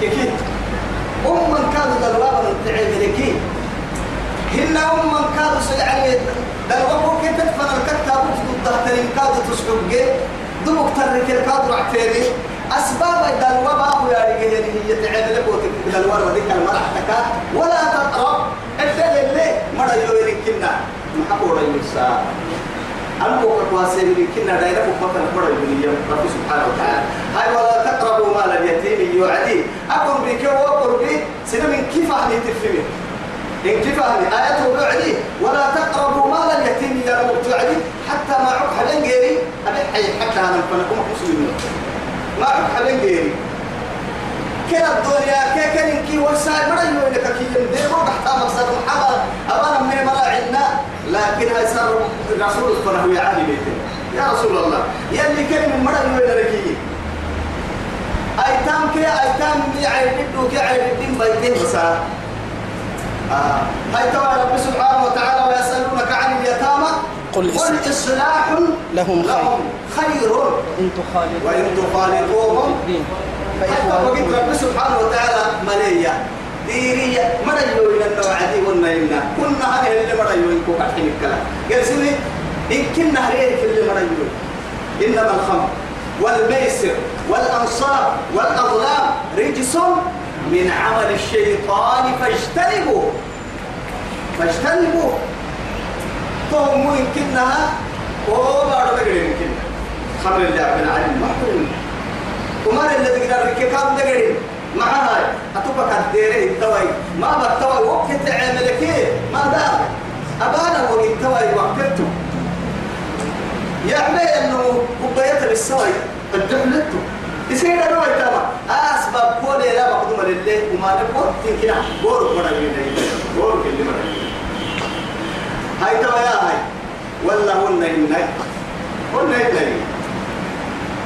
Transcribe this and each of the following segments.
كيكي أم من كانوا دلوابا تعيب لكي هن أم من كانوا سيعني دلوابا كي تدفن الكتاب ضد كادوا تسحب دمك ترك الكادر عتيري أسباب دلوابا ويا رجال هي تعيب لك دلوابا ذيك المرحتك ولا تقرب الدل اللي مرة يوري كنا محبورة يسا أنكو كواسي من كنا دايرة بفكر مرة يوري رب سبحانه وتعالى. هاي ولا تقربوا مال اليتيم يعدي. أقر بك وأقر بي. سنة من كيف أهلي تفهمي؟ إن كيف أهلي؟ آياته بعدي ولا تقربوا مال اليتيم يا رب تعدي. حتى ما عك حلين غيري. أبي حي حتى أنا فنكم مسلمين ما عك حلين غيري. كلا الدنيا كي كان كي وسائل مرة يقول لك كي ينديروا تحت مقصد محمد أبانا من مراعينا. لكن هاي صار رسول الله يا علي بيته. يا رسول الله يلي كان من مرة يقول لك أيتام كي أيتام يعيد بدو كي عيد الدين بيتين بس آه. هاي ترى رب سبحانه وتعالى ويسألونك عن اليتامى. قل إصلاح لهم خير. لهم خير. إن تخالطوا. وإن تخالطوهم. وقت رب سبحانه وتعالى مليا ديرية مريو إلى النوع دي والنينا كنا هذه اللي مريو إنكو كحين الكلام قال إن كنا هريك اللي مريو إنما الخمر والميسر والأنصار والأظلام رجس من عمل الشيطان فاجتنبوا فاجتنبوا فهم يمكنها وبعد ذلك يمكنها خمر اللي عبنا عن المحرم وما اللي تقدر الكتاب دقري معها أتوبك الديري التوي ما بتوي وقت تعملك إيه ما دام أبانا وقت توي وقتته يعمل إنه كوباية بالسوي. الدحلته يصير أنا ويتما أسباب كل لا مقدوم لله وما نقول تنكنا بورك مرة يمين بورك اللي مرة هاي توا يا هاي. ولا هن. هن هن هن.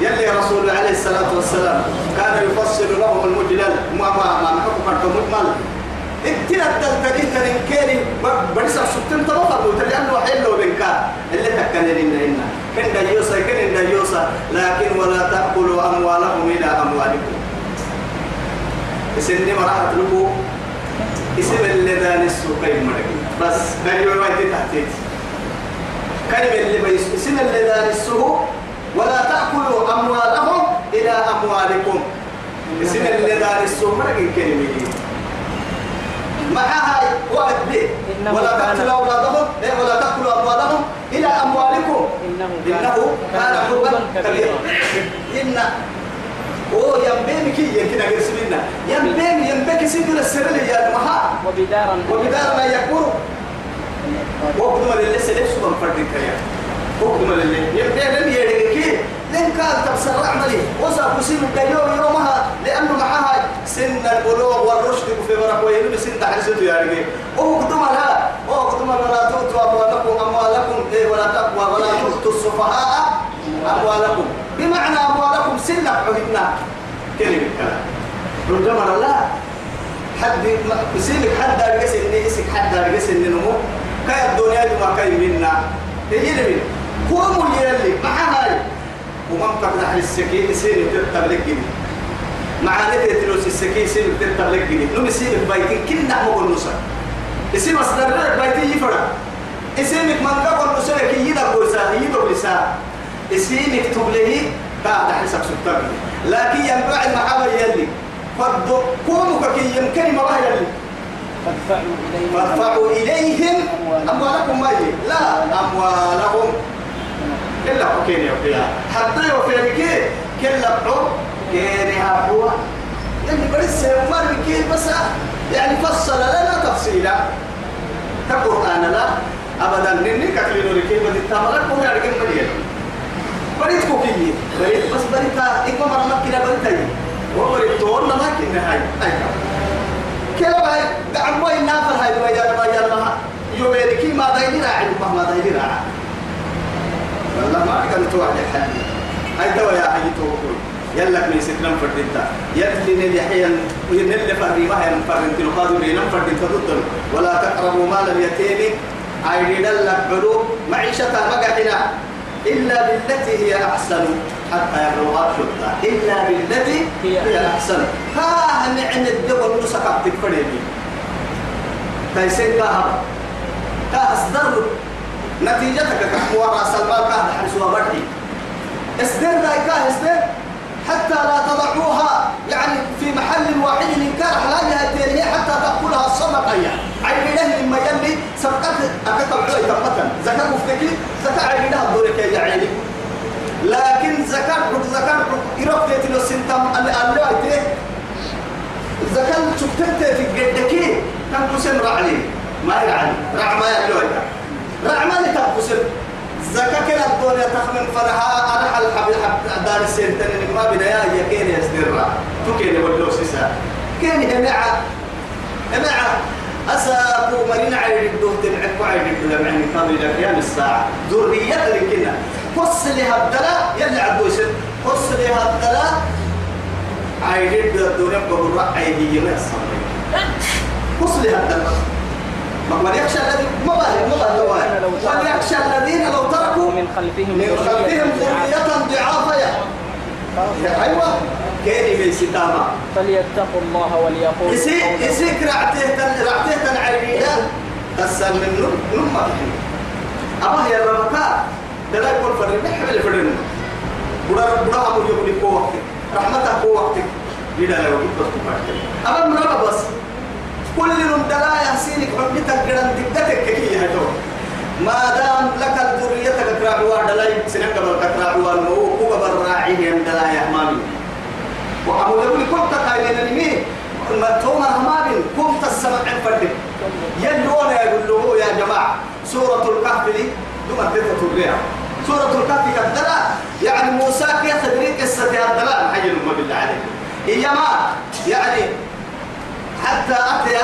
يلي رسول عليه الصلاة والسلام كان يفصل لهم المجلل. ما ما ما نحكم كرتم مجمل اتنا التلتقين تنكيري برسا سبتين تبقى وتلعنوا حلو بنكا اللي تكنين إنا كن ديوسا كن ديوسا لكن ولا تأكلوا أموالهم إلى أموالكم. اسمني مراحة لكو اسم اللي دان السوقين مرقي بس دايو يوائي تحتيت. كلمة اللي بيس اسم اللي دان السوق ولا تأكلوا أموالهم إلى أموالكم. اسم اللي دان السوق مرقي كلمة. معها وعد به ولا تقتلوا أولادهم إيه، ولا تأكلوا أموالهم إلى أموالكم. إنه كان حبا كبيرا. إن أو ينبين كي يمكن أقول سبيلنا ينبين ينبين سيدنا السر يا مها وبدارا. وبدار ما يكون وقدم لله سلف سبحان فرد كريم وقدم لله ينبين لن يدرك لن كان تبصر عملي وصل كسيم الديوم يومها لأنه معها سن البلوغ والرشد في برك وينو سن تحرسته يا رجال وقدم لها. وقدم ولا تؤتوا أموالكم. أموالكم إيه؟ ولا تقوى. ولا تؤتوا السفهاء أموالكم. بمعنى أموالكم سنة عهدنا. كلمة كلام. رجما لا. حد يسيبك حد أرجس إني يسك حد أرجس إني نمو. كاي الدنيا ما كاي منا. تجي قوموا يلي مع هاي. ومن قبل أهل السكين يصير تتبلك جدي مع نتي تلوس السكين يصير تتبلك جدي نو يصير بيتين كنا مو النصر يصير مصدر لك بيتين يفرق. يصير من قبل النصر كي يدا بوسا يدا بوسا يصير مكتوب له بعد حسب سبتك لكن ينبع المحاور يلي. فردو كونك كي يمكن ما يلي. فادفعوا إليهم فادفعوا إليهم أموالكم ما هي لا أموالهم. كلا حكيني يا حتى يوفي كي كلا حب كينها هو يعني برس مر كي بس يعني فصل لنا تفصيلا القرآن لا أبدا نني كتلين لكي بدي تمرك يعني كم مليان بريت كوكي. بريت بس بريتا إكما مرمك كلا بريتا وبريت تور لما كنا هاي. أيها كلا باي دعم باي نافر هاي ما يجار ما يجار ما. يوميركي ما دايني راعي ما ما راعي. والله ما كان توعد الحال هاي دوا يا هاي توكل يلا من سكرم فردتا يتلي نلحيا وينل فري ما هي فرنت القادر لنم فردتا ضد ولا تقربوا مال اليتيم. عيد لك علوم معيشة مقعنا إلا بالتي هي أحسن. حتى يبلغ أشدها إلا بالتي هي أحسن. ها نعم الدول نسكت تكفريني تايسين كاها كاصدر نتيجتك كحوار راس المال كاه حرسوا بدي اصدر ذاك اصدر حتى لا تضعوها يعني في محل واحد إن كان حلالها الدينية حتى تأكلها الصدقة. يعني عين له لما يلي سبقت أكتب عليه تبقى. زكاة مفتكي زكاة عين له الدورة يا عيني لكن زكاة زكاة حق. يرفض تلو السنتم اللي زكاة شفتت تجدكي كان كسم رعلي. ما يعني رع ما يعلوها رع ما لتقسم الدنيا تخمن فرها أنا حل حب حب دار السنتين ما بدايا يكين يستر تكين ولو سيسا. كين جماعة أسا أبو مرين عيد الدوه تبعك وعيد الدوه كانوا إلى قيام الساعة. ذرية لكنا قص لها الدلاء يلي عبدو يسر قص لها الدلاء عيد الدوه الدنيا بقول رأي هي ما يصير قص لها الدلاء وليخشى الذي ما بالي ما بالي وليخشى الذين لو تركوا؟ من خلفهم من خلفهم ذرية ضعافا أيوة. كيني من ستامة؟ فليتقوا الله وليقولوا يسي قولا يسيك رعته تن رعته تن عريدا تسل من نم نم ما أما يا ربك ده يكون فرد نحمل فرد بڑا بڑا هم يقول لك وقت رحمتك وقت يدا لو بس أما مرة بس. كل من دلايا سينك حبتك قرن دقتك كي هي ما دام لك الذرية كراعي ودلاي سنك قبل كراعي والمو قبل راعي هم دلايا مامي وأبو يقول كنت قايلين لمي ما توما همابين كنت السمع فرد يلون يقول له يا جماعة سورة الكهف دي دوما تبريع سورة الكهف كالدلاء يعني موسى كي تدريك قصة الدلاء حي بالله عليك. إيما يعني حتى أتي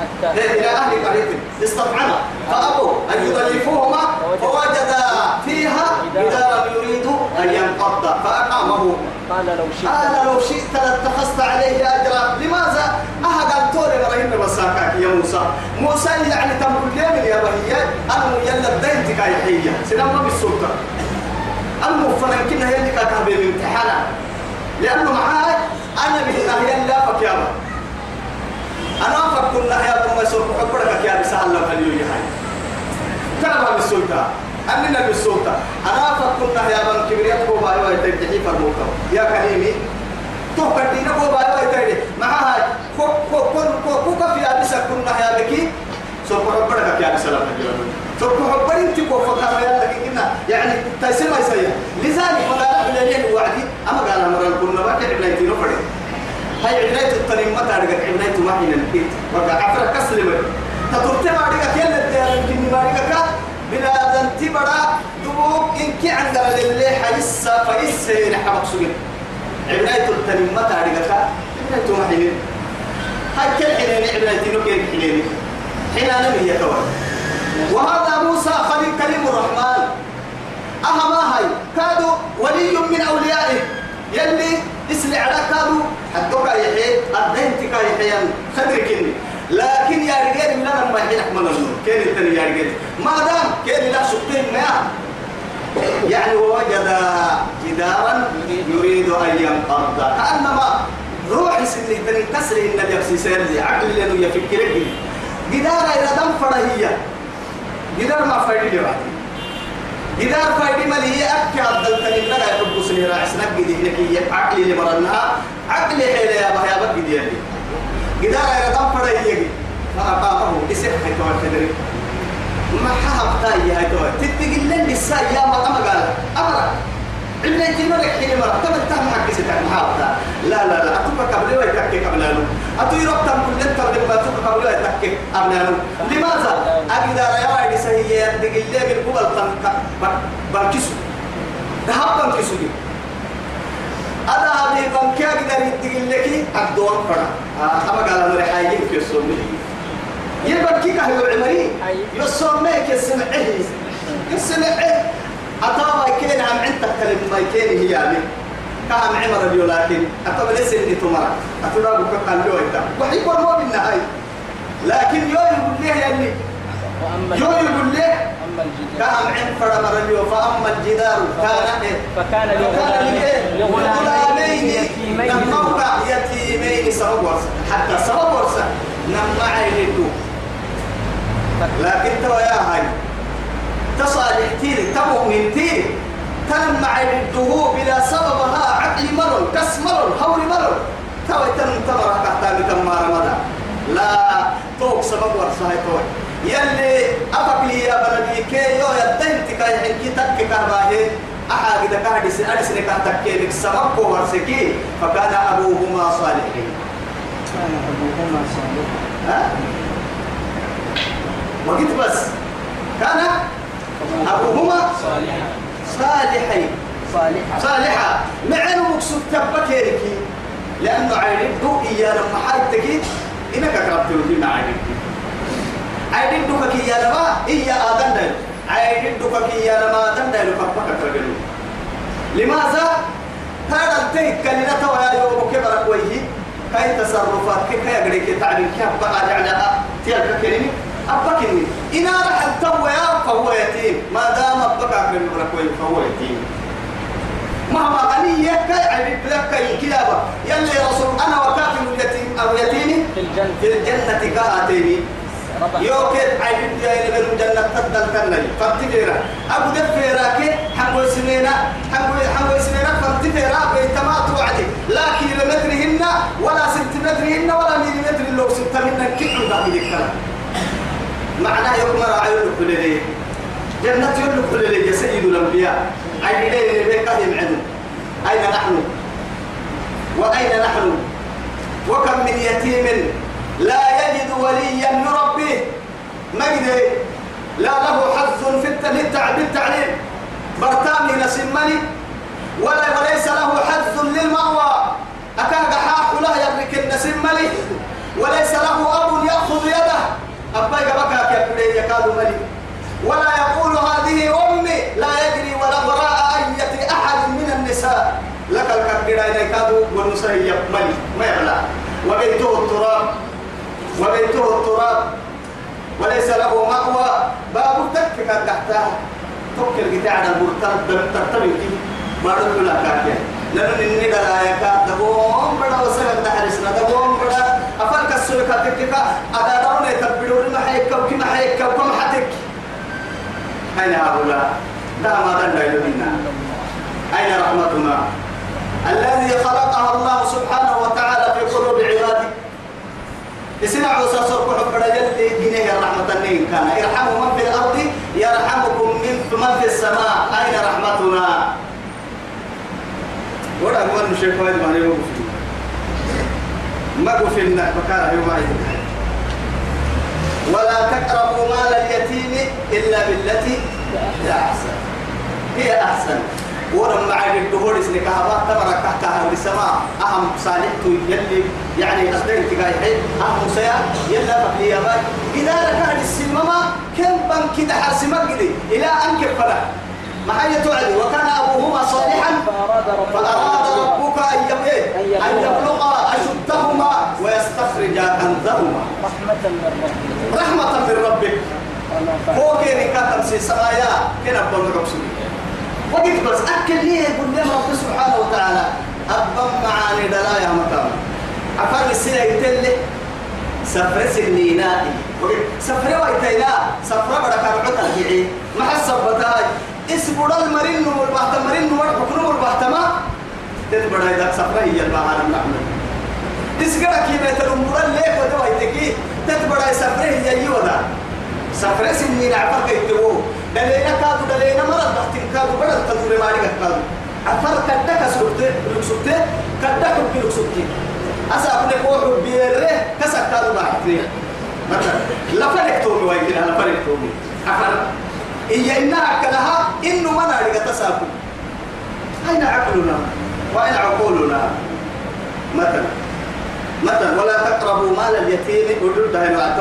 حتى إلى أهل قرية استطعما فأبوا أن يضيفوهما فوجدا فيها جدارا يريد أن ينقض. فأقامه. قال لو شئت. قال لو شئت لاتخذت عليه أجرا. لماذا؟ أهد الطول إبراهيم مساكاك يا موسى. موسى يعني تمر اليمن يا بهية أنا يلا الدين تكايحية سنما بالسلطة المفرن كنا يلي كاكا بالامتحان لأنه معاي أنا بهنا يلا فكيابا أنا فكنا يا أبو مسوق حبرك يا بسأل الله خليو يهاي كلام بالسلطة أننا بالسلطة أنا فكنا يا بن كبريت كو باي باي تجحي فرموكا يا كريمي. تو كدينا كو باي باي تجحي معها كو كو كو كو كفي أبسا كنا يا بكي. سوق حبرك يا بسأل الله خليو سوق حبرك تكو فكر يا لكن يعني تيسير ما يسير لذلك فقال بلين وعدي أما قال أمر كنا ما تعب لا يتينو فرق هاي عبناية التنين ما تعرف عبناية ما هي البيت. وقع عفرة كسل من تطرت ما رجع كيل الديار يمكن ما رجع بلا ذنتي بڑا دبوك إن كي عند اللي حيسا فيسا نحبك سجن عبناية التنين ما تعرف كا عبناية ما هي هاي كل حين عبناية نو كيل حين حين أنا هي كوان وهذا موسى خليل كريم الرحمن. أهما هاي؟ كادوا ولي من أوليائه. يلي اسلي على كادو حدوك يحيي الدين تكا يحيي خدرك لكن يا رجال من أنا ما يحيي أحمد النور. كين التاني يا رجال؟ ما دام كين لا شقين ما؟ يعني ووجد جدارا يريد أن ينقض. كأنما روح سنة تاني إن اليبسي سيرزي عقل لأنه يفكر جدار إلى دم فرهية. جدار ما فايدة جدار فايدة مالية أكي عبدال تنين لغا يحب سنين راعي سنك جدي هناك عقلي اللي مرنها عقلي حيلة يا بها يا بك جدي اللي جدار إلى دم فرهية فأقامه إسح حيث والكدري ما حاب تاي هاي تو تتقل لن لسا يا ما قال. أمرك. إلا أنت مرك حين مرك تم التهم حق ستك محاولة لا لا لا. أتوقع قبل ولا يتكي قبل له أتو يربط كل أنت ولا أتوقع قبل ولا يتكي قبل له لماذا؟ أقدر يا واحد سهية تقل لي من قبل بركسو ذهب بركسو دي. أنا هذه بنك أقدر يتقل لك أقدر فرا أما قال أنا رحايين في السومي يبكي كهيو عمري يصوميك يسمعه يسمعه حتى ما يكين عم عندك كلمة مايكين هي يعني. كان عمر بيو لكن ما بلس إني تمر أتلا بك قال له إنت. وحي قروا بالنهاية لكن يو يقول ليه يعني؟ يو يقول ليه؟ كان عم فرما بيو فأما الجدار كان إيه؟ فكان لغلامين إيه؟ نموا يتيمين سبب ورسة حتى سبب ورسة نمع يدو لكن توا يا هاي. تصالح تيري تمؤمن تيري تلمع بالدهو بلا سببها عقل مرل كس مرل هول مرل تو تم تمر حتى تمار مدى لا توك سبب ورسها توي. يلي أبك لي يا بلدي كي يو يدين تكا يحكي تك كهباهي أحاق دكا هدس أدس تكي تكيبك سبب كو ورسكي فكان أبوهما صالحين. كان أبوهما صالحين. ها؟ وقت بس. كان أبوهما صالحين. صالحا صالحة. معنا مقصود تبكيركي لأنه عينده إيانا محايتك إنك كربت ودي معاينك عينده كي يا لما إيا آدم دايلو. عينده كي يا لما آدم دايلو. فبكك رجلو لماذا؟ هذا التيك كان نتوى يوم كبرك ويه كي يقري كي تعلم كيف بقى جعل تيالك كلمة. أبكني إن راح التوى فهو يتيم. ما دام أبكك من برك فهو يتيم. مهما غنية كاي عبد لك كاي كلابة. يلي يا رسول أنا وكافر اليتيم أو يتيمي في الجنة. ربع يوكل عبد جاي من الجنة تدل كنني فانتفيرا أبو دفيرا كي حمو سنينا. حمو حمو سنينا فانتفيرا بيتما توعدي. لا كيلومترهن ولا سنتيمترهن ولا مليمتر لو سنت منا كيلو ده الكلام معناه يوم راعي كل ليه جنة يقول ليه يا سيد الأنبياء. أين ليه بك يمعدون أين نحن؟ وأين نحن؟ وكم من يتيم لا يجد وليا يربيه مجد لا له حظ في الت- للتع- بالتعليم. برتامي نسمني ولا وليس له حظ للمأوى. أكاد حاح له يملك النسمني وليس له أب يأخذ يده. أبايك بكاك يا يكاد ملي ولا يقول هذه أمي لا يجري ولا وراء أية أحد من النساء. لك الكبيرة إذا كادوا والنساء يقملي ما يبلع وبيته التراب. وبيته التراب. وليس له مأوى. باب تكفك تحتها. تكل قطع على المرتب ترتبط ما رد كافية. لأن إني لا يكاد. دبوم بڑا وسلم نحرسنا دبوم بڑا أفرك السويك تكك أدادون يتبدون ما حيك وكما حيك وكما حتك أين هؤلاء؟ لا ما دنا منا أين رحمتنا؟ الذي خلقها الله سبحانه وتعالى في قلوب عباده اسمع وساسر كحب رجل جنيه رحمة النين كان ارحموا من في الأرض يرحمكم من من في السماء أين رحمتنا؟ ولا أقول الشيخ وايد ما يوقف ما قفلنا بكاره يوم ولا تقربوا مال اليتيم إلا بالتي هي أحسن. هي أحسن. ورم معي الدهور اسمك هذا تبرك تحتها السماء أهم صالحت يلي يعني أصدقائي تقاي أهم سيا يلا بقي يا إذا ركع السماء كم بنك دحر سمجدي إلى أن كفلا ما هي توعد وكان أبوهما صالحا فأراد ربك فأراد ربك أن يبلغ أن يبلغ أشدهما ويستخرج كنزهما رحمة من ربك. رحمة من ربك. هو كيري كاتم سي سرايا كنا بقول لك وقت بس أكل ليه يقول لهم رب سبحانه وتعالى. أبا معاني دلايا مكان أفر السنة يتلي. سفر سنينائي سفر ويتينا سفر بدا كرعوتا الجعي ما حسب بتاي اسم المرين والبحت مرين والحكم والبحت ما؟ تتبدا إذا سفر هي البحر الأحمر اسقرا كي بيتلمبرا ليه ودوا يتكي تتبدا سفر هي يودا سفر سنين عفر كيتو دلينا كادو دلينا مرض بحتين كادو بدل تدور مالي كادو عفر كدك سورت ركسوت كدك بركسوت أسا أقول هو بيره كسر كادو بحتين مثلا لا فرق تومي ويجي لا فرق تومي عفر إيا إنها كلها إنه ما ناري تساكو أين عقلنا وأين عقولنا مثلا مثلا ولا تقربوا مال اليتيم. وجود هنا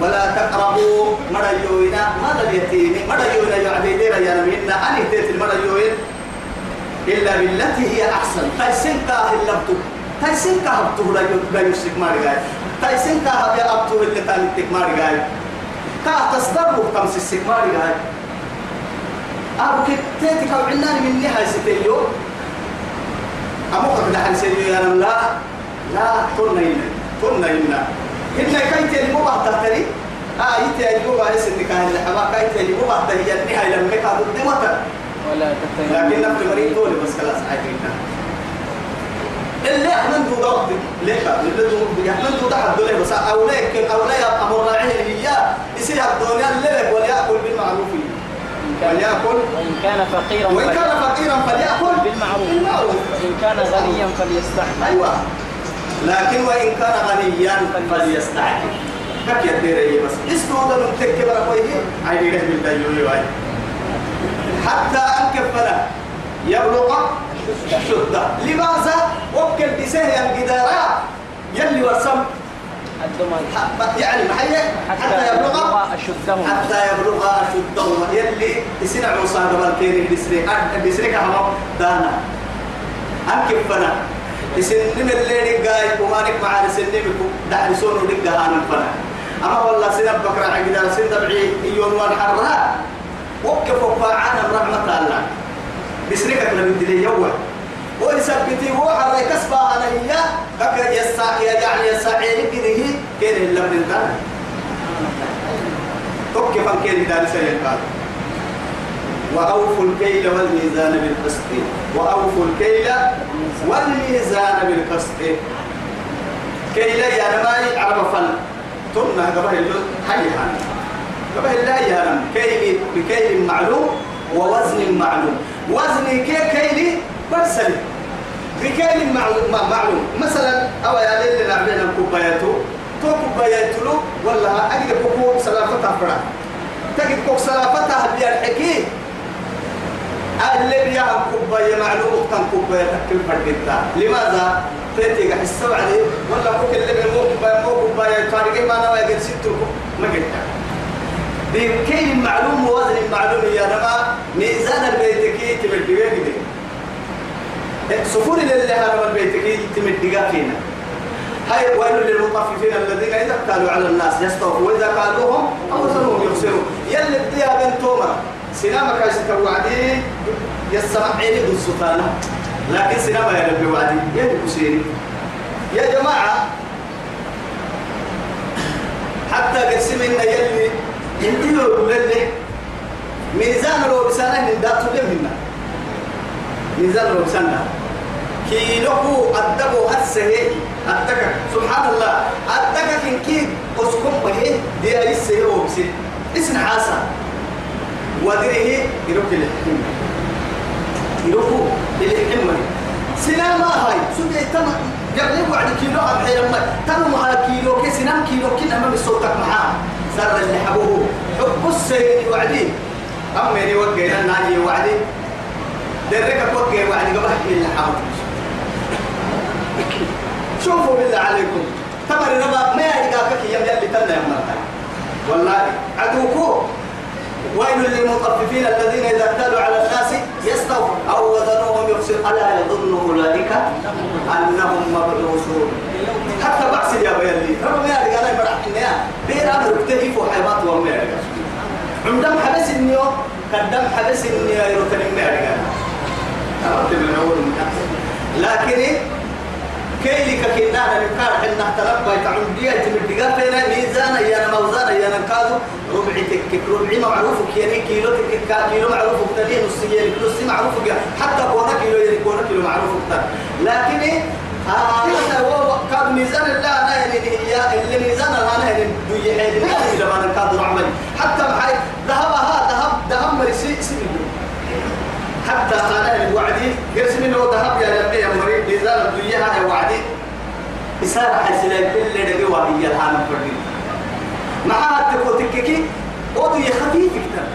ولا تقربوا مريوينا مال اليتيم. مريوينا يعدي دير يا نبينا أنا تيت المريوين؟ إلا بالتي هي أحسن. تيسين كاه إلا بتو تيسين كاه بتو لا لا يسك ماري جاي تيسين كاه بيا أبتو اللي تاني تك ماري جاي كاه تصدروا كم سك ماري جاي أبو كتيتي كاو عناني من نهاية ستيو أمو قد حن سيدي يا لا لا كنا هنا كنا هنا. هنا كايت اللي مو بعد تري آه يتي اللي مو بعد سن كان اللي حما كايت اللي مو بعد هي النهاية لما كان ضد متى ولا تتيمم لكن نفس مريض دول بس خلاص عادي اللي احمد دو ضغط ليه اللي دو احمد دو تحت دول بس. أو ليك أو لا أمر راعيه هي. يصير الدنيا اللي وليأكل بالمعروف. وليأكل. وإن كان فقيرا وإن كان فقيرا فليأكل بالمعروف. بالمعروف. وإن كان غنيا فليستحمل أيوة. لكن وإن كان غنيا فليستعجل. كك يدير بس. اسمه ده من تكبر أخويه عيني له بالدجول واي حتى أنكفنا يبلغ شدة. لماذا؟ وكل بسهل الجدارات يلي الدمى يعني محيي حتى يبلغ. أشدهم. حتى يبلغ أشدهما يلي يسنع عصا قبل كيري بسري بسري كهما دانا. أنكب فنا يسن من الليل قاي ومانك مع سن بكو دعي سونو دقا هانا فنا أما والله سنب بكرة عقدا سن دبعي يون والحرها وقف وقاعنا رحمة الله بسري كتنا بدلي يوم. ويثبتي هو حرى كسبة أنا هي كك يسا يعني يساعي كده كده اللي من توكي فان كيري دار سيئن قال. وأوفوا الكيل والميزان بالقسط. وأوفوا الكيل والميزان بالقسط. كيل يا نماي عرب فن تمنا قبل اللو حي هان. قبل الله يا رم كيل بكيل معلوم ووزن معلوم. وزن كي كيل برسل بكيل معلوم مثلا أو يا ليل نعمل كوباياتو تو كوباياتو ولا أجد كوكو سلافتها فرا تجد كوك سلافتها بيرحكي اللي بيها كوباية معلومة كان كوباية تكل فردتا لماذا؟ تيجي حس عليه. ولا كوك اللي بيمو كوباية مو كوباية طارقين ما أنا ويجد ستة ما قلت. بكيل معلوم ووزن معلوم يا نما ميزان البيتكي تمدي ويجد سفور اللي هذا البيتكي تمدي فينا. هاي ويل للمطففين الذين إذا كانوا على الناس يستوفوا. وإذا كانوهم أو وزنهم يخسرون يلي بديها بنت تومر سينما كاش توعدي يسمع عيني دون سلطانة لكن سينما يا ربي وعدي يلي كسيري يا جماعة حتى قسمنا يلي يندلوا للي ميزان لو بسانه نداتو لمنا ميزان لو بسانه كيلوكو أدبو هسه أدك سبحان الله. أدك كن كي أسكم به دي أيسه هو بسي اسم حاسا ودره يروك الحكمة يروكو الحكمة سلامة هاي. سبع تم قبل وعد كيلو أبحي لما تنو على كيلو كي سنام كيلو كنا ما بصوتك معاه. سر اللي حبوه. حب السيد وعدي أمري وقينا ناجي وعدي درك وقي وعدي قبل اللي حبوه. شوفوا بالله عليكم. تمر ربا ما يلقاك يم يلي تنا يا مرتا والله عدوكو. ويل للمطففين الذين إذا اكتالوا على الناس يستوفوا أو وزنوهم يخسر. ألا يظن أولئك أنهم مبعوثون. حتى بعث يا بيلي ربما ما يلقى أنا برح النيا بين أمر اكتهف وحيوات وما يلقى عندما حبس النيو قدام حبس النيو يروتني ما يلقى عرفت من أول لكن كيلي ككنا نكار حنا تربى تعندية تمدقا فينا ميزان يا موزان يا نكادو ربع تك ربع معروف كيني كيلو تك كيلو معروف تاني نص يلي نص معروف حتى كونا كيلو يلي كونا كيلو معروف تاني لكن هذا هو كاد ميزان الله أنا يعني هي اللي ميزان أنا يعني دوي حيل ما لما نكادو عمل حتى معي ذهب ها ذهب ذهب مرسي سنين حتى أنا الوعدي قسم له ذهب يا ربي يا مريض ميزان الدنيا يا وعدي إسارة حسنا كل اللي وهي الحال فردي معها تكو تككي؟ ودو يخفيف كتر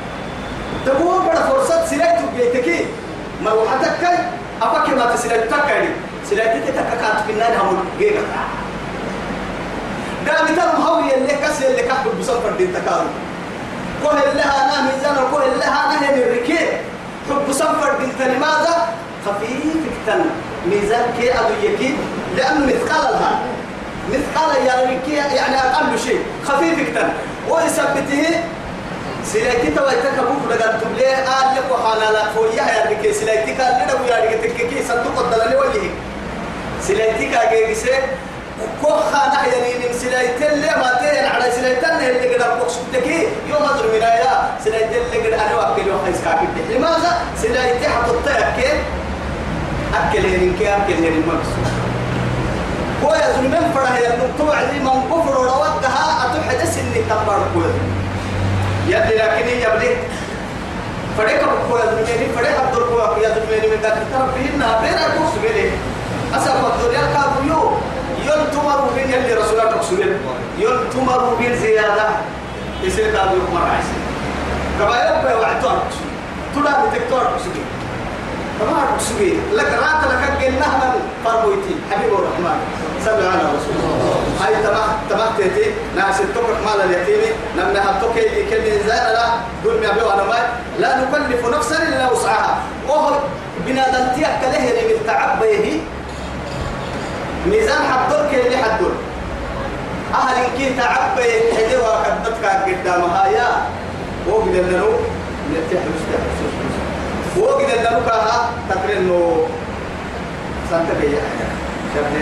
تقول بڑا فرصة سلاك تبيتكي ما وحدك أفكي ما تسلاك تكالي سلاك تتككات في النار هم جيغا دام ترم هوي اللي كسر اللي كحب بصفر دين تكالي كوه اللي أنا ميزان كوه اللي أنا هني الركيب حب صفر بنت لماذا؟ خفيف كتن ميزان كي يكيد لأنه مثقال لها مثقال يعني كي يعني أقل شيء خفيف كتن ويثبته سلايتي تويتك أبوك لقد تبلي آل لك وحالا لا فويا يا ركي سلايتي قال لنا ويا ركي تككي صندوق الدلالي وجهك كاجي سي كوخا نحيا من سلايتين اللي ما تين على سلايتين اللي قدر بوكس تكي يوم أدر من آية سلايتين اللي قدر أنا وأكل يوم خيس كاكل لماذا سلايتين حطت أكل أكل هنين كي أكل هنين مكسو هو يا زلمين فرح يا نقطوع لي من كفر وروتها أتحدث إني تبار كوي. يلي لكن فريق أبو يا زلمين فريق عبد القوة يا زلمين من ذاك ترى فينا بين أبوس بيني. أسأل الدنيا كابو يو ينتمر بين يلي رسول الله رسول ينتمر بين زيادة يصير كابو يوم مرعيس كما يبقى تلا بتكتور رسول تمام رسول لك رات لك من فرمويتي. حبيب الرحمن. صلى على رسول الله هاي تمام تمام تيتي ناس التوك مال اليتيم. نمنا التوك اللي كل زين لا دول ما بيو أنا ما لا نكلف نفسا إلا وسعها. وهو بنادم تيك له من تعبيه. ميزان حدور اللي حدور أهل كي تعبيه حدي وقدتك قدامها. يا وقد لنو نتيح مستحيل وقد لنو كها تقرنو سنتبه شبه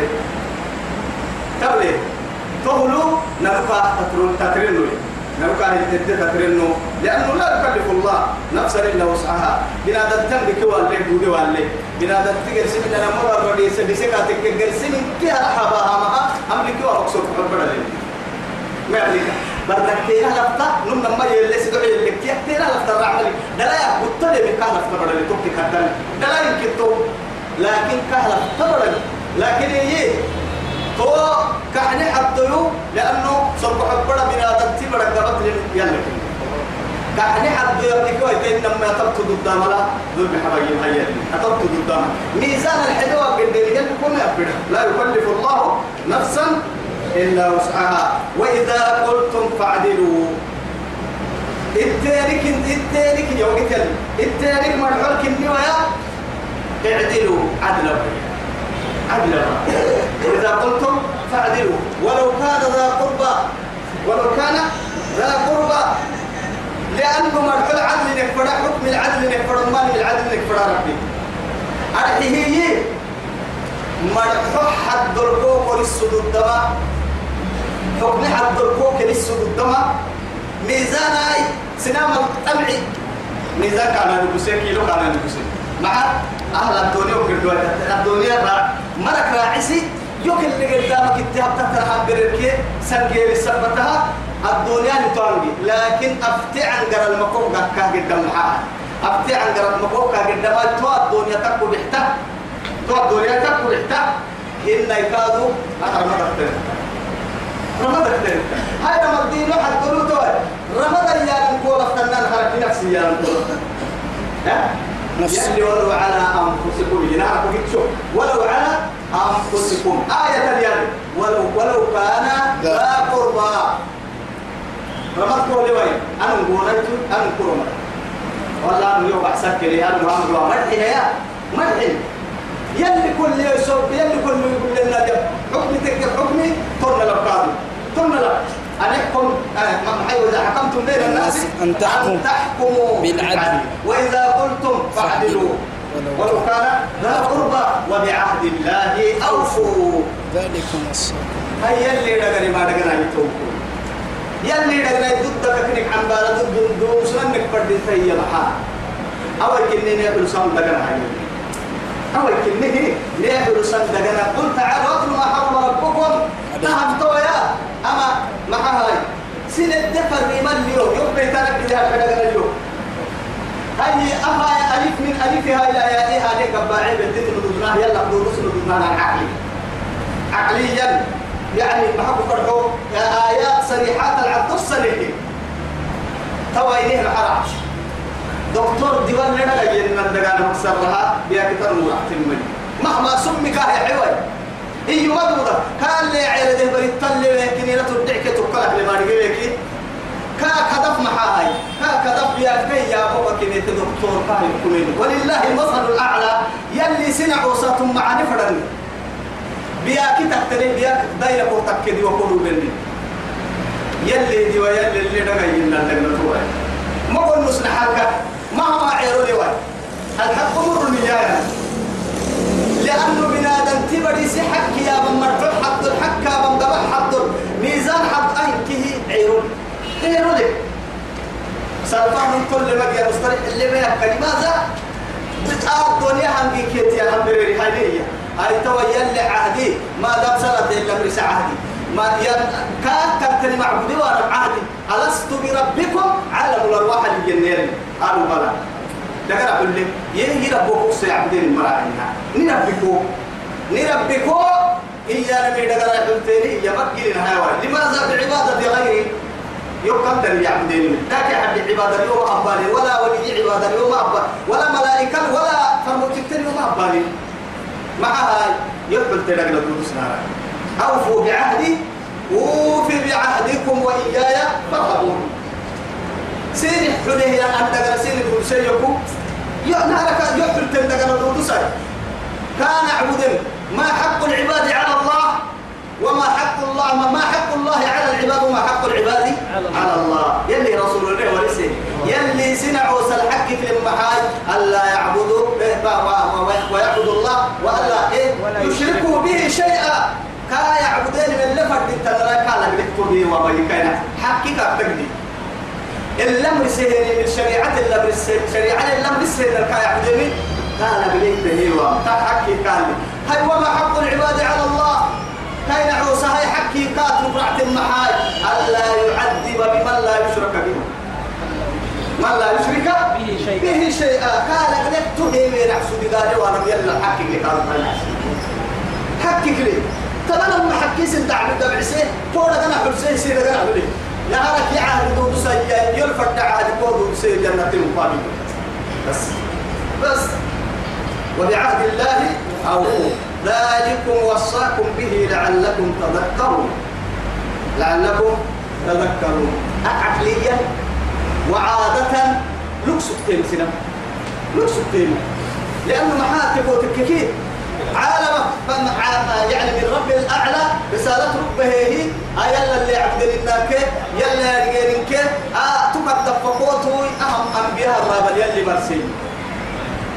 تبلي تهلو نرفع تترون تترنو نرفع التد تترنو لأنه لا يكلف الله نفسا إلا وسعها بنادى التنبك والله بودي والله بنادى التجرس من أنا مرة ردي سبسكا تجرس من كي أحبها معها أملك وأقصد حبنا لي ما عليك بردك تينا لفتا نم نما يلي سدعي اللي كي تينا لفتا رعملي دلا يا بطل بكاه لفتا بدل توكي كتل دلا يمكن تو لكن كهلا تبرد لكن يجي تو كحني حطيو لأنه صرف حبنا بنادم تبرد قبط يلا كحني حطيو يبني كوي تين لما تبت قدام لا. ذل بحبايب هيا تبت قدام. ميزان الحدوة بالدليل يكون يبدا لا يكلف الله نفسا إلا وسعها. وإذا قلتم فاعدلوا. التارك التارك يا وقت التارك مرحول كني ويا اعدلوا. عدلا عدلا إذا قلتم فاعدلوا. ولو كان ذا قربى ولو كان ذا قربى. لأنه مرحل عدل نكفر حكم العدل نكفر ما من العدل نكفر ربي. أرحيه مرحو حد الكوك للسد الدماء حكم حد الكوك للسد الدماء ميزان أي سنام الطمعي ميزان كان نبسي كيلو كان نبسي مع أهل الدنيا وكردوا. الدنيا را مرك راعسي. يوك اللي قدامك اتهاب تترها بريركي. سنجير السبتها الدنيا نتوانجي. لكن أفتع عن قرى المكوك كاه قدام محاها أفتع عن قرى المكوك كاه قدام تو الدنيا تكو بحتا تو الدنيا تكو بحتا إن يكادوا أرمى دكتور رمى دكتور هاي رمى الدين واحد قلوا تو رمى ديان كول أفتنان حركي نفسي يا ها؟ يلي ولو على أنفسكم ينعرف شوف ولو على أنفسكم. آية اليد. ولو ولو كان ذا قربى. رمض قولي وين؟ أنا والله أنا يوم أحسن كلي أنا ما يا يلي كل يوسف يلي كل يقول لنا حكمي تكتب حكمي ترنا لبقادي ترنا لك أن يحكم وإذا حكمتم بين الناس؟ أن تحكم تحكموا بالعدل. وإذا قلتم فاعدلوا. ولو كان ذا قربى وبعهد الله أوفوا. ذلكم الصلاة هيا اللي دغري ما دغنا يتوكل يلي دغنا ضد كنك عن بالا ضد دوس لنك بدي تهيا محا أول كني نقول سام دغنا أول كني نقول سام دغنا قل تعالوا اتلوا ما حرم ربكم. نعم تويا. أما ما هاي. سنة دفر من اليوم يوم بيتارك لها كدغنا اليوم هاي أفا ألف من ألفها إلى يائها هذه قباعي بالدين ندوزناها يلا ندوز ندوزناها عقلي عقليا. يعني ما حكوا فرحوا آيات صريحات العبد الصريح. توا إليه الحرج دكتور ديوان لنا لجينا ندقانا مكسرها بيا كتر مرحت المني مهما سمك يا عوي. إيه مدودة كان لي عيلة ده بريد طلي لكن لا تدعك تقلق لما نقول كا كدف محاي كا كدف يا كي يا بابا كني دكتور كاي كوين ولله المظهر الأعلى يلي سنع وساتهم مع نفرن. بياك تكتري بياك دايرة وتكدي وقولوا بني يلي دي ويلي اللي نغينا لنا توي ما قول نصنع حالك ما هو عيرو لي الحق مر نيانا لأنه بنادم تبدي سي حق يا من مرفوع حق الحق يا من قبح حق. ميزان حق أنكه عيرون عيرون سلفا من كل ما يا مستريح. اللي بيها لماذا؟ بتعاد الدنيا هم بيكيت يا هم بريري. هاي هاي تو عهدي. ما دام سنة إلا مرس عهدي. ما كان كنتني معبودي وأنا عهدي ألست بربكم عالم الأرواح الجنين قالوا بلى دقر أقول لك يهي ربكم سيعبدين المراعينا نربكو نربكو إيانا من دقر أقول تاني يا مكين هاي لماذا بعبادة غيري يقام دل يعبدين ذاك حد عبادة يوم أبالي ولا ولي عبادة يوم أبالي ولا ملائكة ولا فرموتين يوم أبالي مع هاي يقبل تلقى لدود سنارا أوفوا بعهدي وفي بعهدكم وإياي فارهبون سيري حليه أن تقرأ سيري فرسيكم يعنارك يقبل تلقى لدود سنارا كان عبدا ما حق العباد على الله وما حق الله ما حق الله على العباد وما حق العباد على الله. يلي رسول الله ورسه يلي سنعوا سلحك في المحاج ألا يعبدوا ويعبدوا الله وألا إيه يشركوا به شيئا. كا يعبدين من لفت التدرى كان لك به وبيكينا حقك تقدي الأمر سهل من شريعة الأمر شريعة الأمر سهل كا يعبدين كان بليك به وتحكي كان هاي وما حق العباد على الله. كاين عوسى هاي حكي كات مقرعة المحاج ألا يعذب بمن لا يشرك به. من لا يشرك به شيئا. به شيئا. قال قلت تهيمي نحسو بقال وأنا يلا حكي هذا حكي لي. طب أنا ما حكي سنت عبد دبعسي فورا أنا حرسي سير أنا اعمل نهارك يا عهد دود سي يلفت عهد كود سي جنة المقابل بس. بس. وبعهد الله أوفوا. ذلكم وصاكم به لعلكم تذكرون. لعلكم تذكرون. عقليا وعادة لكس التيم سنة. لكس التيم لأنه محاتب وتككير. عالم يعني من رب الأعلى رسالة ربه هي. أيلا اللي عبد الناك يلا يرجينك آه تقدر فقوته أهم أنبياء الرابل يلي مرسي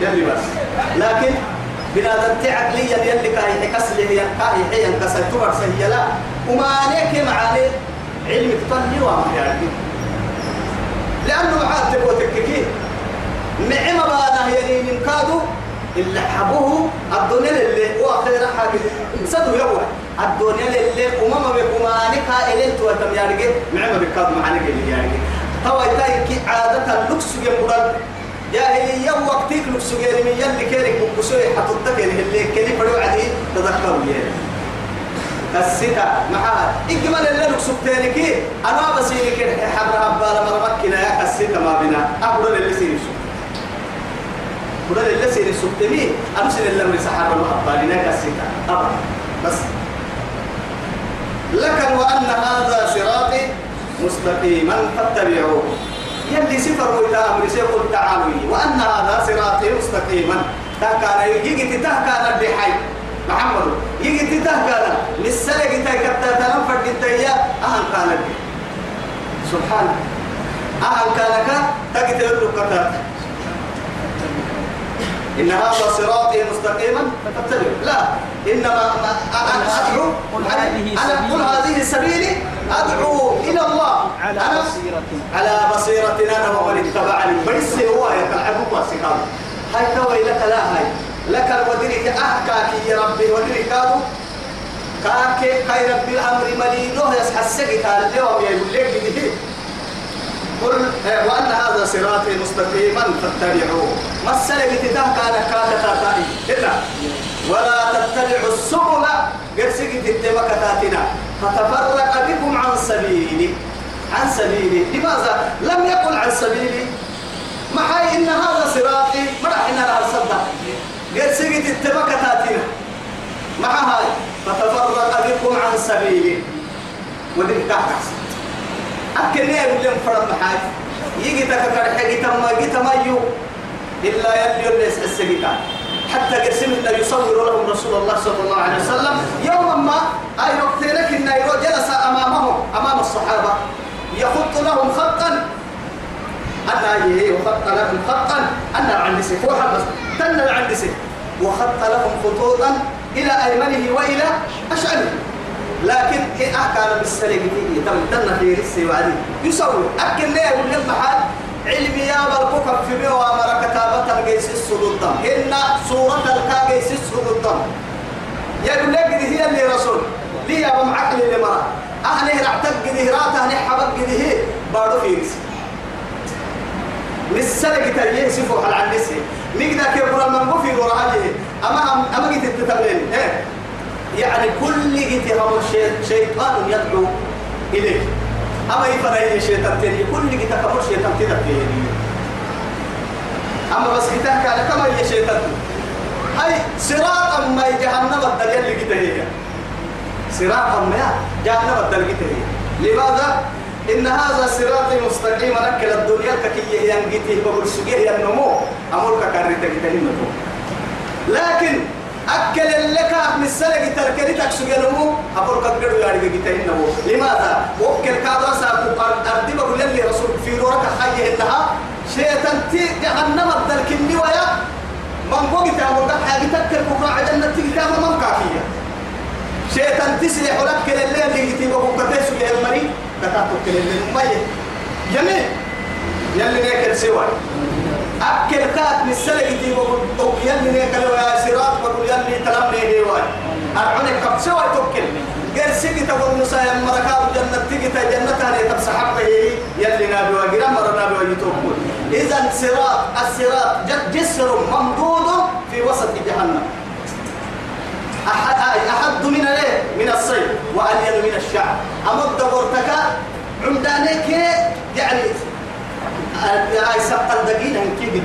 يلي بس لكن بنادم تعقليا يلي كاي حكسل هي كاي حي انكسر تبر سهيلا وما عليك معاني علم تطلي وما يعني لأنه معاد تبغى تككي. نعم بانا هي من كادو. اللي حبوه الدنيا اللي هو خير حاجة. سدوا يوم الدنيا اللي وما بكما نكا إلين توتم يعني نعم بكاد معاني اللي يعني توا يتايك عادة اللوكس يمرد جاهلية وقتك سجير من يلي كيرك بكسوي حطتك اللي كلي فريو عدي تذكروا يعني الستا معها إجمال اللي لك سبتينك أنا بسيرك حبر هبالا مرمكنا الستا ما بنا أقول أقول اللي سيري سبتني أمسل اللي من سحر المحبالنا الستا أبا. بس. لكن وأن هذا صراطي مستقيما فاتبعوه. يلي سفر ويتا أمر سيقول تعالوا وأن هذا صراطي مستقيما. تهكان يجي تهكان الدحي محمد يجي تهكان للسلق تهكتا تنفر دنتيا أهل كان سبحان. أهل كانك تقتل لك إن هذا صراطي مستقيما فاتبعوا لا إنما أنا أدعو أنا قل هذه سبيلي أدعو إلى الله. على بصيرة على بصيرة أنا ومن اتبعني. بس هو يتلعب واسكام هاي توي لك لا هاي. لك الودرك أحكاك يا ربي ودرك كادو كاك كاي ربي الأمر ملينه يسحسك قال اليوم يقول لك قل وأن هذا صراطي مستقيما فاتبعوه. ما السلك تتاه كان كاد تاتاني إلا ولا تتبعوا السبل قرسك تتبع كتاتنا فتفرق بكم عن سبيلي. عن سبيلي. لماذا؟ لم يقل عن سبيلي. ما حي إن هذا صراطي ما راح إن هذا الصدق قرسك تتبع كتاتنا مع هاي؟ فتفرق بكم عن سبيلي. ودين تحت أكن يقول لهم فرد محاج يجي تككر حقي تما يجي تمايو إلا يلي اللي السجيكا حتى قسم الله يصور لهم رسول الله صلى الله عليه وسلم. يوما ما أي وقت لك إن جلس أمامهم أمام الصحابة. يخط لهم خطا. أنا هي وخط لهم خطا. أنا عندي سيف وحد بس. تنا عندي سيف وخط لهم خطوطا إلى أيمنه وإلى أشعره لكن إن أحكام بالسلك دي تم تنا في رسي وعدي. يسوي. أكل ليه ولا محل علمي يا بالكوكب في بيو أمر كتابة الجيس السلطان إن سورة الكاجيس السلطان يقول لك دي هي اللي رسول. لي أبو معقل اللي مرة أهني رعتك دي راته أهني حبك دي هي بارو في رسي للسلك تريه سفو على النسي نقدر كيف من في وراءه أما أما جيت التتمين إيه؟ يعني كل هم شيطان يدعو إليه أما يفرق شيطان تاني كل كم شيطان تدعو أما بس كتاك على كم هي شيطان. هاي صراط ما جهنم اللي جيت هي. صراط ما جهنم جيت هي. لماذا؟ إن هذا صراط مستقيم نكل الدنيا ككيه ينجته بقول سجيه النمو. أمرك كاريتك تهمته لكن أكل لك من السلق تركنتك سجنمو أمرك قدروا يعني بجتهنمو لماذا؟ وكل كذا ساكو أردي بقول لي رسول في دورك حي إنها. شيطان تي جهنم الدلكني ويا. من قوي تعمل حاجة تكل بكرة عدنا تعمل من كافية شيطان تسلح لك كل الليل اللي يتيبه بكتيسو يهمني كتاتو كل اللي مية جميل. يلي نيكل سوى. أكل كات من السلق دي بقول يلي نيكل يا سراط بقول يلي تلم ليه واي أرعوني كم سوى توكل غير سيجي تقول نسايا مركاب تيجي جنة هذه تبسحب يلي نابي وجرام مر نابي ويتوكل إذا صراط الصراط جسر ممدود في وسط جهنم. أحد أحد من الايه من الصيد وألين من الشعر. أمد برتك عمدانك يعني هاي سبت الدقيقة كي قلبي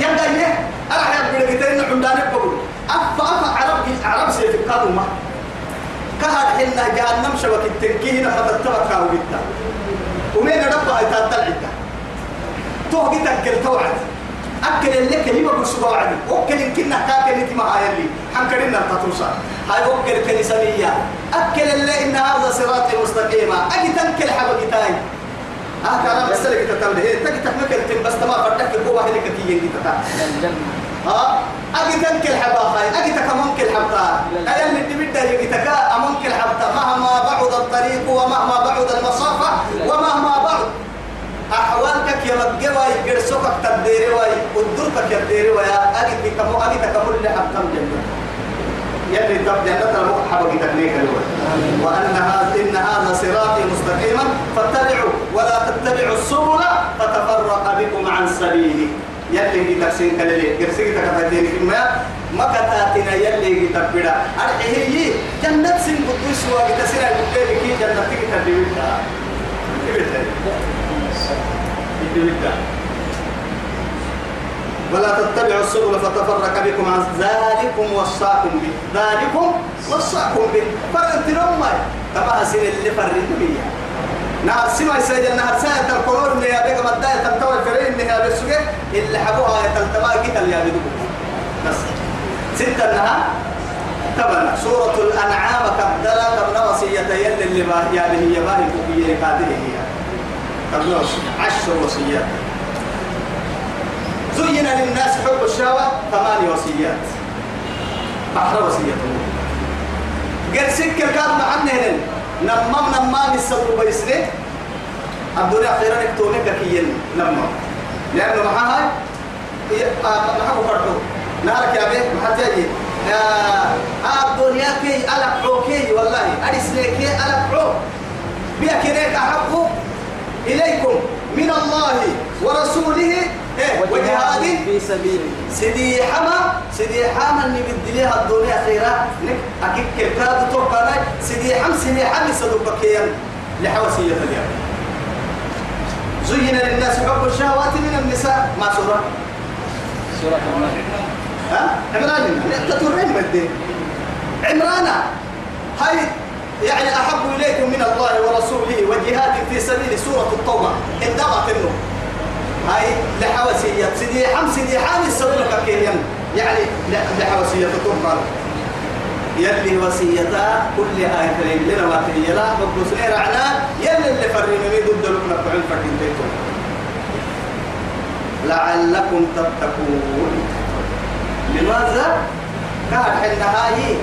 يبقى إيه أنا يبقى لقيتين عمدانك بقول أفا أفا عرب عرب سيف القادمة كهر حنا جهنم شبك التنكيه هنا فتتبع كاو جدا. ومين جدا توه جدا كل توعد. أكل اللي كلمة بسوا وعدي وكل يمكن كاك اللي تما هاي اللي. حنكرنا تطوسا هاي وكل كنيسانية أكل اللي إن هذا صراط مستقيم أجي تنكل حبك تاي آه كان بس لك تتمد هي تجي تحمل بس تما فردك القوة هلك كي يجي تتا ها؟ أجي تنكل حبا هاي أجي تكمنكل حبتا أي اللي تبدا يجي تكا أمنكل حبتا مهما بعد الطريق ومهما بعد المسافة ومهما بعد. أحوالك يا مجوا يجرسوك تديري واي ودرك يديري ويا أجد بكمو أجد تكمل لحبتم جنة يلي تب جنة المحبة تكنيك وأن هذا إن هذا صراطي مستقيما فاتبعوا ولا تتبعوا السبل فتفرق بكم عن سبيله. يلي تكسين كلي كرسي تكتاتين كما ما كتاتنا يلي تبدا أرحيه هي جنة سين قدوس وقتسنا يقول لك جنة تكتاتين ولا تتبعوا السبل فتفرق بكم عن ذلكم وصاكم به. ذلكم وصاكم به. فرنت نوما تبع سن اللي فرنت نهار سما يسجل نهار سنة القرون اللي يبقى مداية تنتوى الفرين اللي هي بسوكي اللي حبوها يتلتما جيتا اللي يبدو بس. ستة نهار تبنا سورة الأنعام كبدلا تبنا وصية يلي اللي باهي يعني هي باهي كوبية كادله هي. تبنا عشر وصيات. زين للناس حب الشهوة ثمانية وصيات. بحر وصية. قال سكر كان معنا نمم نمام السبب بيسني الدنيا خيرا نكتوني كيين نمم لأنه معها معها فرحو. نارك يا بيه ما تجي الدنيا كي ألف عوكي والله أرسلك ألف عوك بيكنيك أحب إليكم من الله ورسوله وجهاد في سبيله سيدي حما سيدي حما اللي بدي لها الدنيا خيرا نك أكيد كتاب توقعنا سيدي حم سيدي حم صدقكيا لحوسية اليوم زين للناس حب الشهوات من النساء. ما سورة. سورة النحل ها؟ عمران تتورين بدي عمرانا هاي يعني أحب إليكم من الله ورسوله وجهاد في سبيل سورة التوبة. اندمت إنه. هاي لحوسية. سيدي حم سيدي حام السبيل كيان يعني لحوسية التوبة يلي وصيتا كل آية كريم لنا ما تهي لا بقص لي رعنا؟ يلي اللي فرين ميد الدلوك نفعل فكين بيتم لعلكم تتقون. لماذا؟ كان حين هاي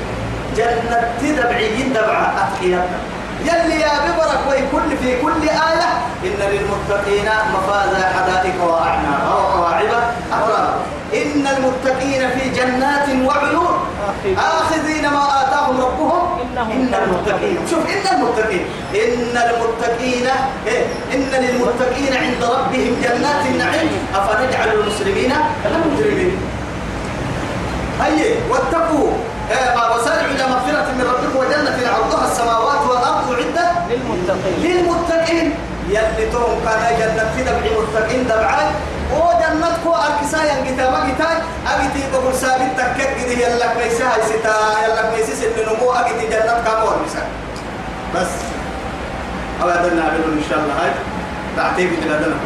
جنة تدبعي دبعة أتقيتنا يلي يا ببرك ويكل في كل آية إن للمتقين مفازا حدائق وأعناب وكواعب أترابا إن المتقين في جنات وعيون. آخذين ما آتاهم ربهم. إنهم إن المتقين. شوف إن المتقين. إن المتقين إيه؟ إن للمتقين عند ربهم جنات النعيم. أفنجعل المسلمين كالمجرمين هيا واتقوا. وسارعوا إلى مغفرة من ربكم وجنة عرضها السماوات والأرض عدة للمتقين. للمتقين. يلي توم كان جنة في دبع متقين دبعات وجنتكو أركسا ينقتا مقتا أجتي بقول سابت دي يلا كويسة هاي ستا. يلا كويسة سن نمو أجتي جنة كامور مسا بس. أبدا نعمل إن شاء الله. هاي. تعتيب إلى ذلك